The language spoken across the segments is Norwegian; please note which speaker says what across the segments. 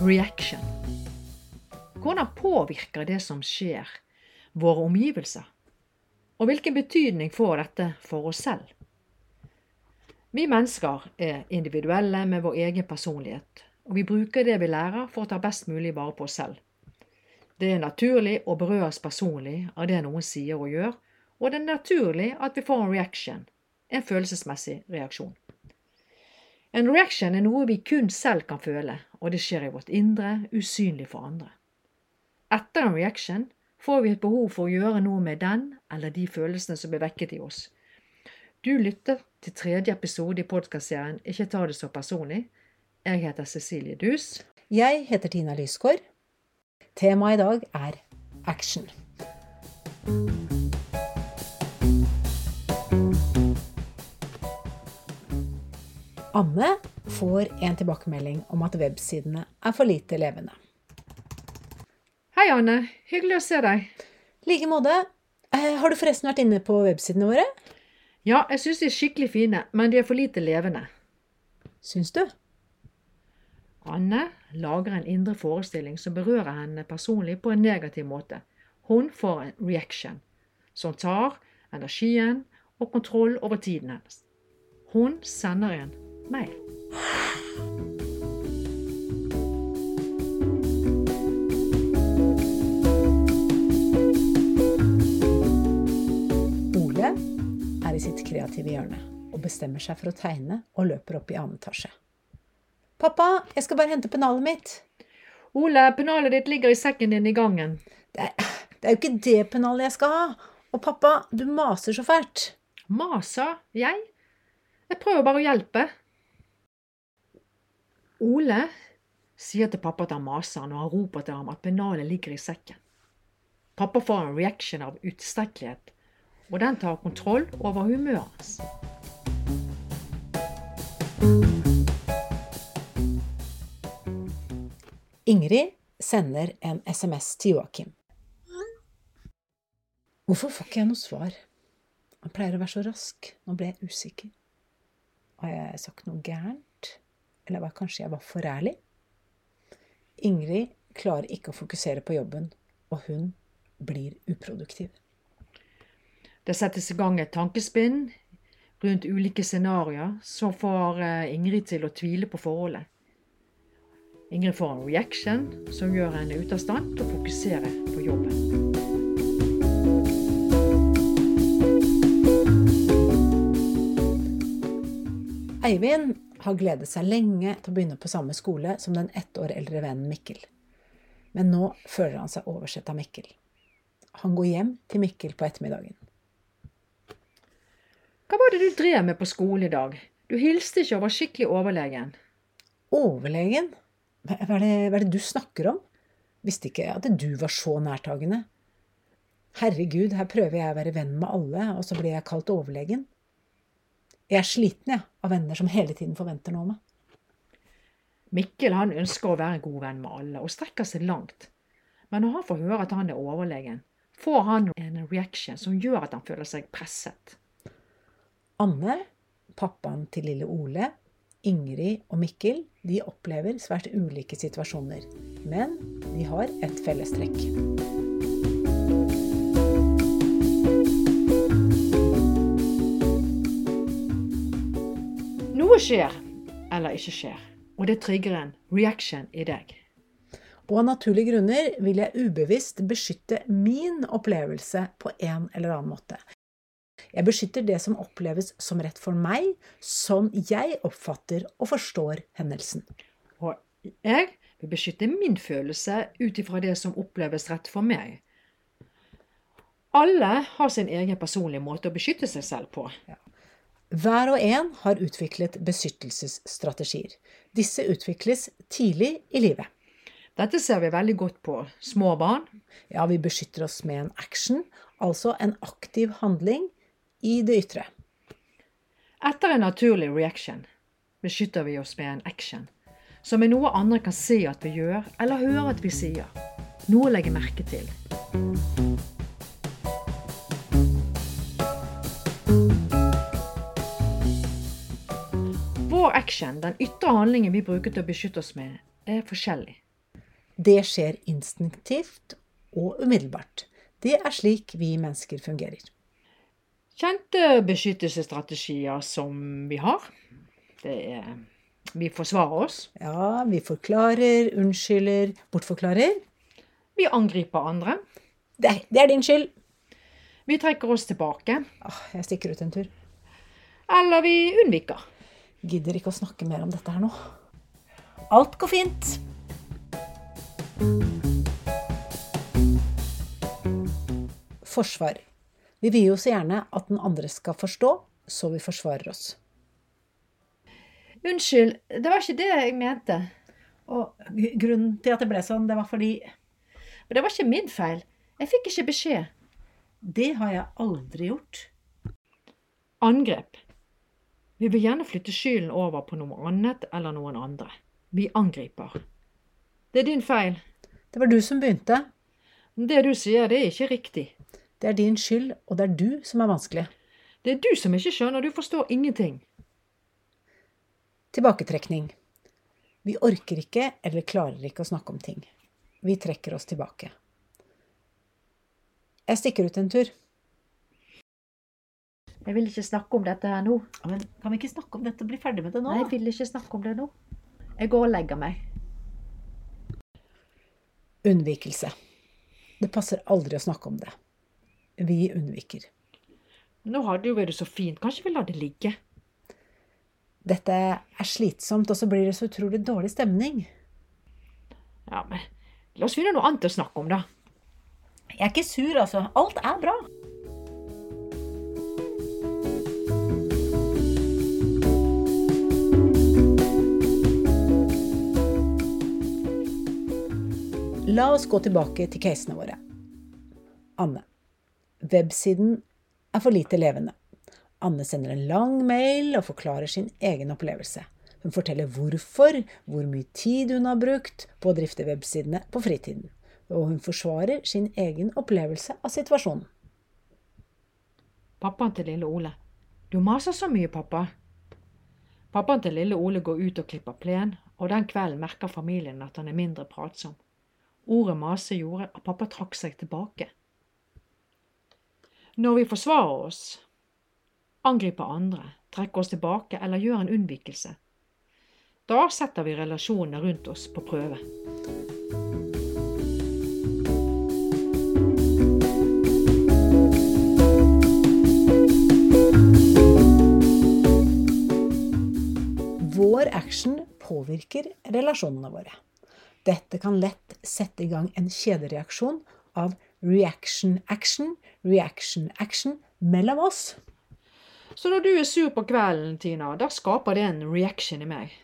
Speaker 1: reaction. Hvordan påvirker det som skjer, våre omgivelser? Og hvilken betydning får dette for oss selv? Vi mennesker er individuelle med vår egen personlighet, og vi bruker det vi lærer for å ta best mulig vare på oss selv. Det er naturlig å berøres personlig av det noen sier og gjør, og det er naturlig at vi får en reaction, en følelsesmessig reaksjon. En reaction er noe vi kun selv kan føle, og det skjer i vårt indre, usynlig for andre. Etter en reaction får vi et behov for å gjøre noe med den eller de følelsene som blir vekket i oss. Du lytter til tredje episode i podkastserien Ikke ta det så personlig. Jeg heter Cecilie Dus.
Speaker 2: Jeg heter Tina Lysgård. Temaet i dag er action. Anne får en tilbakemelding om at websidene er for lite levende.
Speaker 1: Hei, Anne. Hyggelig å se deg.
Speaker 2: I like måte. Eh, har du forresten vært inne på websidene våre?
Speaker 1: Ja, jeg syns de er skikkelig fine, men de er for lite levende.
Speaker 2: Syns du?
Speaker 1: Anne lager en indre forestilling som berører henne personlig på en negativ måte. Hun får en reaction som tar energien og kontroll over tiden hennes. Hun sender en mail.
Speaker 2: Kreative hjørnet og bestemmer seg for å tegne og løper opp i annen etasje. Pappa, jeg skal bare hente pennalet mitt.
Speaker 1: Ole, pennalet ditt ligger i sekken din i gangen.
Speaker 2: Det er, det er jo ikke det pennalet jeg skal ha. Og pappa, du maser så fælt.
Speaker 1: Maser jeg? Jeg prøver bare å hjelpe. Ole sier til pappa at han maser når han roper til ham at pennalet ligger i sekken. Pappa får en reaction av utilstrekkelighet, og den tar kontroll over humøret hans.
Speaker 2: Ingrid sender en SMS til Joakim. Hvorfor får ikke jeg noe svar? Han pleier å være så rask. Nå ble jeg usikker. Har jeg sagt noe gærent? Eller var kanskje jeg var for ærlig? Ingrid klarer ikke å fokusere på jobben, og hun blir uproduktiv.
Speaker 1: Det settes i gang et tankespinn rundt ulike scenarioer som får eh, Ingrid til å tvile på forholdet. Ingrid får en reaction som gjør henne ute av stand til å fokusere på jobben.
Speaker 2: Eivind har gledet seg lenge til å begynne på samme skole som den ett år eldre vennen Mikkel. Men nå føler han seg oversett av Mikkel. Han går hjem til Mikkel på ettermiddagen.
Speaker 1: Hva var det du drev med på skolen i dag? Du hilste ikke og var skikkelig overlegen.
Speaker 2: Overlegen? Hva er det, hva er det du snakker om? Visste ikke at du var så nærtagende. Herregud, her prøver jeg å være venn med alle, og så blir jeg kalt overlegen. Jeg er sliten jeg, av venner som hele tiden forventer noe av meg.
Speaker 1: Mikkel han ønsker å være en god venn med alle og strekker seg langt. Men når han får høre at han er overlegen, får han en reaction som gjør at han føler seg presset.
Speaker 2: Anne, pappaen til lille Ole, Ingrid og Mikkel de opplever svært ulike situasjoner, men de har et fellestrekk.
Speaker 1: Noe skjer, eller ikke skjer, og det trigger en reaction i deg.
Speaker 2: Og av naturlige grunner vil jeg ubevisst beskytte min opplevelse på en eller annen måte. Jeg beskytter det som oppleves som rett for meg, som jeg oppfatter og forstår hendelsen.
Speaker 1: Og jeg vil beskytte min følelse ut ifra det som oppleves rett for meg. Alle har sin egen personlige måte å beskytte seg selv på.
Speaker 2: Hver og en har utviklet beskyttelsesstrategier. Disse utvikles tidlig i livet.
Speaker 1: Dette ser vi veldig godt på små barn.
Speaker 2: Ja, vi beskytter oss med en action, altså en aktiv handling i det ytre.
Speaker 1: Etter en naturlig reaction beskytter vi oss med en action, som er noe andre kan se at vi gjør, eller høre at vi sier. Noe å legge merke til. Vår action, den ytre handlingen vi bruker til å beskytte oss med, er forskjellig.
Speaker 2: Det skjer instinktivt og umiddelbart. Det er slik vi mennesker fungerer.
Speaker 1: Kjente beskyttelsesstrategier som vi har. Det er Vi forsvarer oss.
Speaker 2: Ja, vi forklarer, unnskylder, bortforklarer.
Speaker 1: Vi angriper andre.
Speaker 2: Det, det er din skyld.
Speaker 1: Vi trekker oss tilbake.
Speaker 2: Åh, jeg stikker ut en tur.
Speaker 1: Eller vi unnviker.
Speaker 2: Gidder ikke å snakke mer om dette her nå. Alt går fint. Forsvar. Vi vil jo så gjerne at den andre skal forstå, så vi forsvarer oss.
Speaker 1: Unnskyld, det var ikke det jeg mente.
Speaker 2: Og grunnen til at det ble sånn, det var fordi
Speaker 1: Men det var ikke min feil. Jeg fikk ikke beskjed.
Speaker 2: Det har jeg aldri gjort.
Speaker 1: Angrep. Vi vil gjerne flytte skylden over på noe annet eller noen andre. Vi angriper. Det er din feil.
Speaker 2: Det var du som begynte.
Speaker 1: Det du sier, det er ikke riktig.
Speaker 2: Det er din skyld, og det er du som er vanskelig.
Speaker 1: Det er du som ikke skjønner, du forstår ingenting.
Speaker 2: Tilbaketrekning. Vi orker ikke eller klarer ikke å snakke om ting. Vi trekker oss tilbake. Jeg stikker ut en tur.
Speaker 1: Jeg vil ikke snakke om dette her nå.
Speaker 2: Men kan vi ikke snakke om dette og bli ferdig med det nå?
Speaker 1: Nei, jeg vil ikke snakke om det nå. Jeg går og legger meg.
Speaker 2: Unnvikelse. Det passer aldri å snakke om det. Vi unnviker.
Speaker 1: Nå har det jo vært så fint. Kanskje vi lar det ligge?
Speaker 2: Dette er slitsomt, og så blir det så utrolig dårlig stemning.
Speaker 1: Ja, men la oss finne noe annet å snakke om, da.
Speaker 2: Jeg er ikke sur, altså. Alt er bra. La oss gå tilbake til casene våre. Anne. Websiden er for lite levende. Anne sender en lang mail og forklarer sin egen opplevelse. Hun forteller hvorfor, hvor mye tid hun har brukt på å drifte websidene på fritiden. Og hun forsvarer sin egen opplevelse av situasjonen.
Speaker 1: Pappaen til lille Ole. Du maser så mye, pappa. Pappaen til lille Ole går ut og klipper plen, og den kvelden merker familien at han er mindre pratsom. Ordet mase gjorde at pappa trakk seg tilbake. Når vi forsvarer oss, angriper andre, trekker oss tilbake eller gjør en unnvikelse, da setter vi relasjonene rundt oss på prøve.
Speaker 2: Vår action påvirker relasjonene våre. Dette kan lett sette i gang en kjedereaksjon av reaction-action, reaction-action mellom oss.
Speaker 1: Så når du er sur på kvelden, Tina, da skaper det en reaction i meg.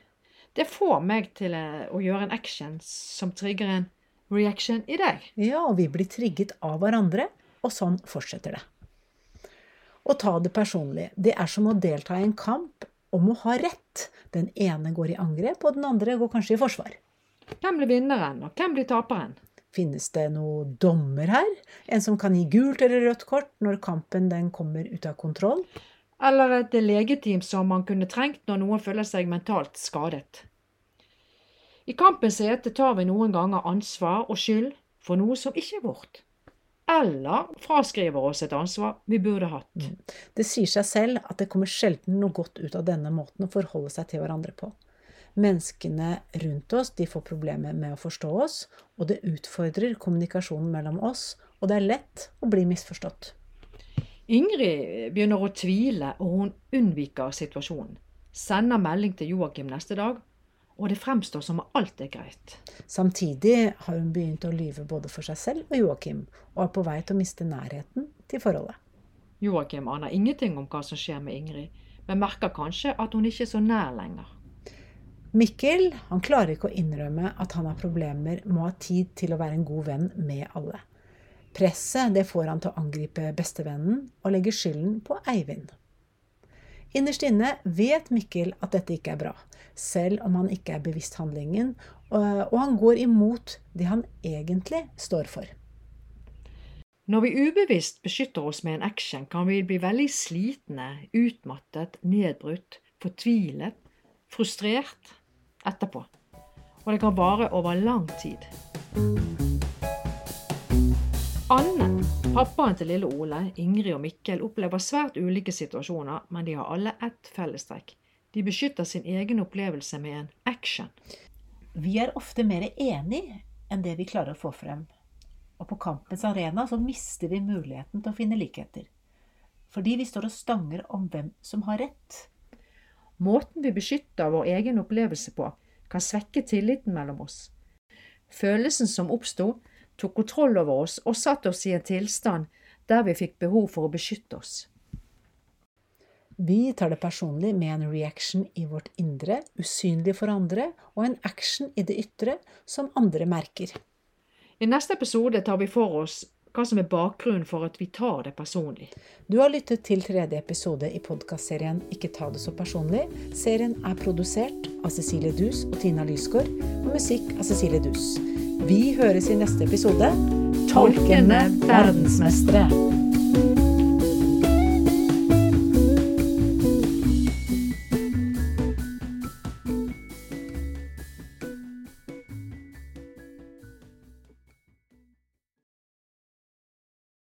Speaker 1: Det får meg til eh, å gjøre en action som trigger en reaction i deg.
Speaker 2: Ja, og vi blir trigget av hverandre, og sånn fortsetter det. Å ta det personlig, det er som å delta i en kamp om å ha rett. Den ene går i angrep, og den andre går kanskje i forsvar.
Speaker 1: Hvem blir vinneren, og hvem blir taperen?
Speaker 2: Finnes det noen dommer her? En som kan gi gult eller rødt kort når kampen den kommer ut av kontroll?
Speaker 1: Eller et legeteam som man kunne trengt når noen føler seg mentalt skadet. I kampens hete tar vi noen ganger ansvar og skyld for noe som ikke er vårt. Eller fraskriver oss et ansvar vi burde hatt.
Speaker 2: Det sier seg selv at det kommer sjelden noe godt ut av denne måten å forholde seg til hverandre på. Menneskene rundt oss de får problemer med å forstå oss, og det utfordrer kommunikasjonen mellom oss, og det er lett å bli misforstått.
Speaker 1: Ingrid begynner å tvile, og hun unnviker situasjonen. Sender melding til Joakim neste dag, og det fremstår som om alt er greit.
Speaker 2: Samtidig har hun begynt å lyve både for seg selv og Joakim, og er på vei til å miste nærheten til forholdet.
Speaker 1: Joakim aner ingenting om hva som skjer med Ingrid, men merker kanskje at hun ikke er så nær lenger.
Speaker 2: Mikkel han klarer ikke å innrømme at han har problemer med å ha tid til å være en god venn med alle. Presset det får han til å angripe bestevennen og legge skylden på Eivind. Innerst inne vet Mikkel at dette ikke er bra, selv om han ikke er bevisst handlingen, og han går imot det han egentlig står for.
Speaker 1: Når vi ubevisst beskytter oss med en action, kan vi bli veldig slitne, utmattet, nedbrutt, fortvilet, frustrert etterpå. Og det kan vare over lang tid. Anne, pappaen til lille Ole, Ingrid og Mikkel opplever svært ulike situasjoner, men de har alle ett fellestrekk. De beskytter sin egen opplevelse med en action.
Speaker 2: Vi er ofte mer enig enn det vi klarer å få frem. Og på kampens arena så mister vi muligheten til å finne likheter. Fordi vi står og stanger om hvem som har rett.
Speaker 1: Måten vi beskytter vår egen opplevelse på, kan svekke tilliten mellom oss. Følelsen som oppsto, tok kontroll over oss og satte oss i en tilstand der vi fikk behov for å beskytte oss.
Speaker 2: Vi tar det personlig med en reaction i vårt indre, usynlig for andre, og en action i det ytre som andre merker.
Speaker 1: I neste episode tar vi for oss hva som er bakgrunnen for at vi tar det personlig.
Speaker 2: Du har lyttet til tredje episode i podkastserien Ikke ta det så personlig. Serien er produsert av Cecilie Dus og Tina Lysgård, og musikk av Cecilie Dus. Vi høres i neste episode. Tolkende verdensmestere.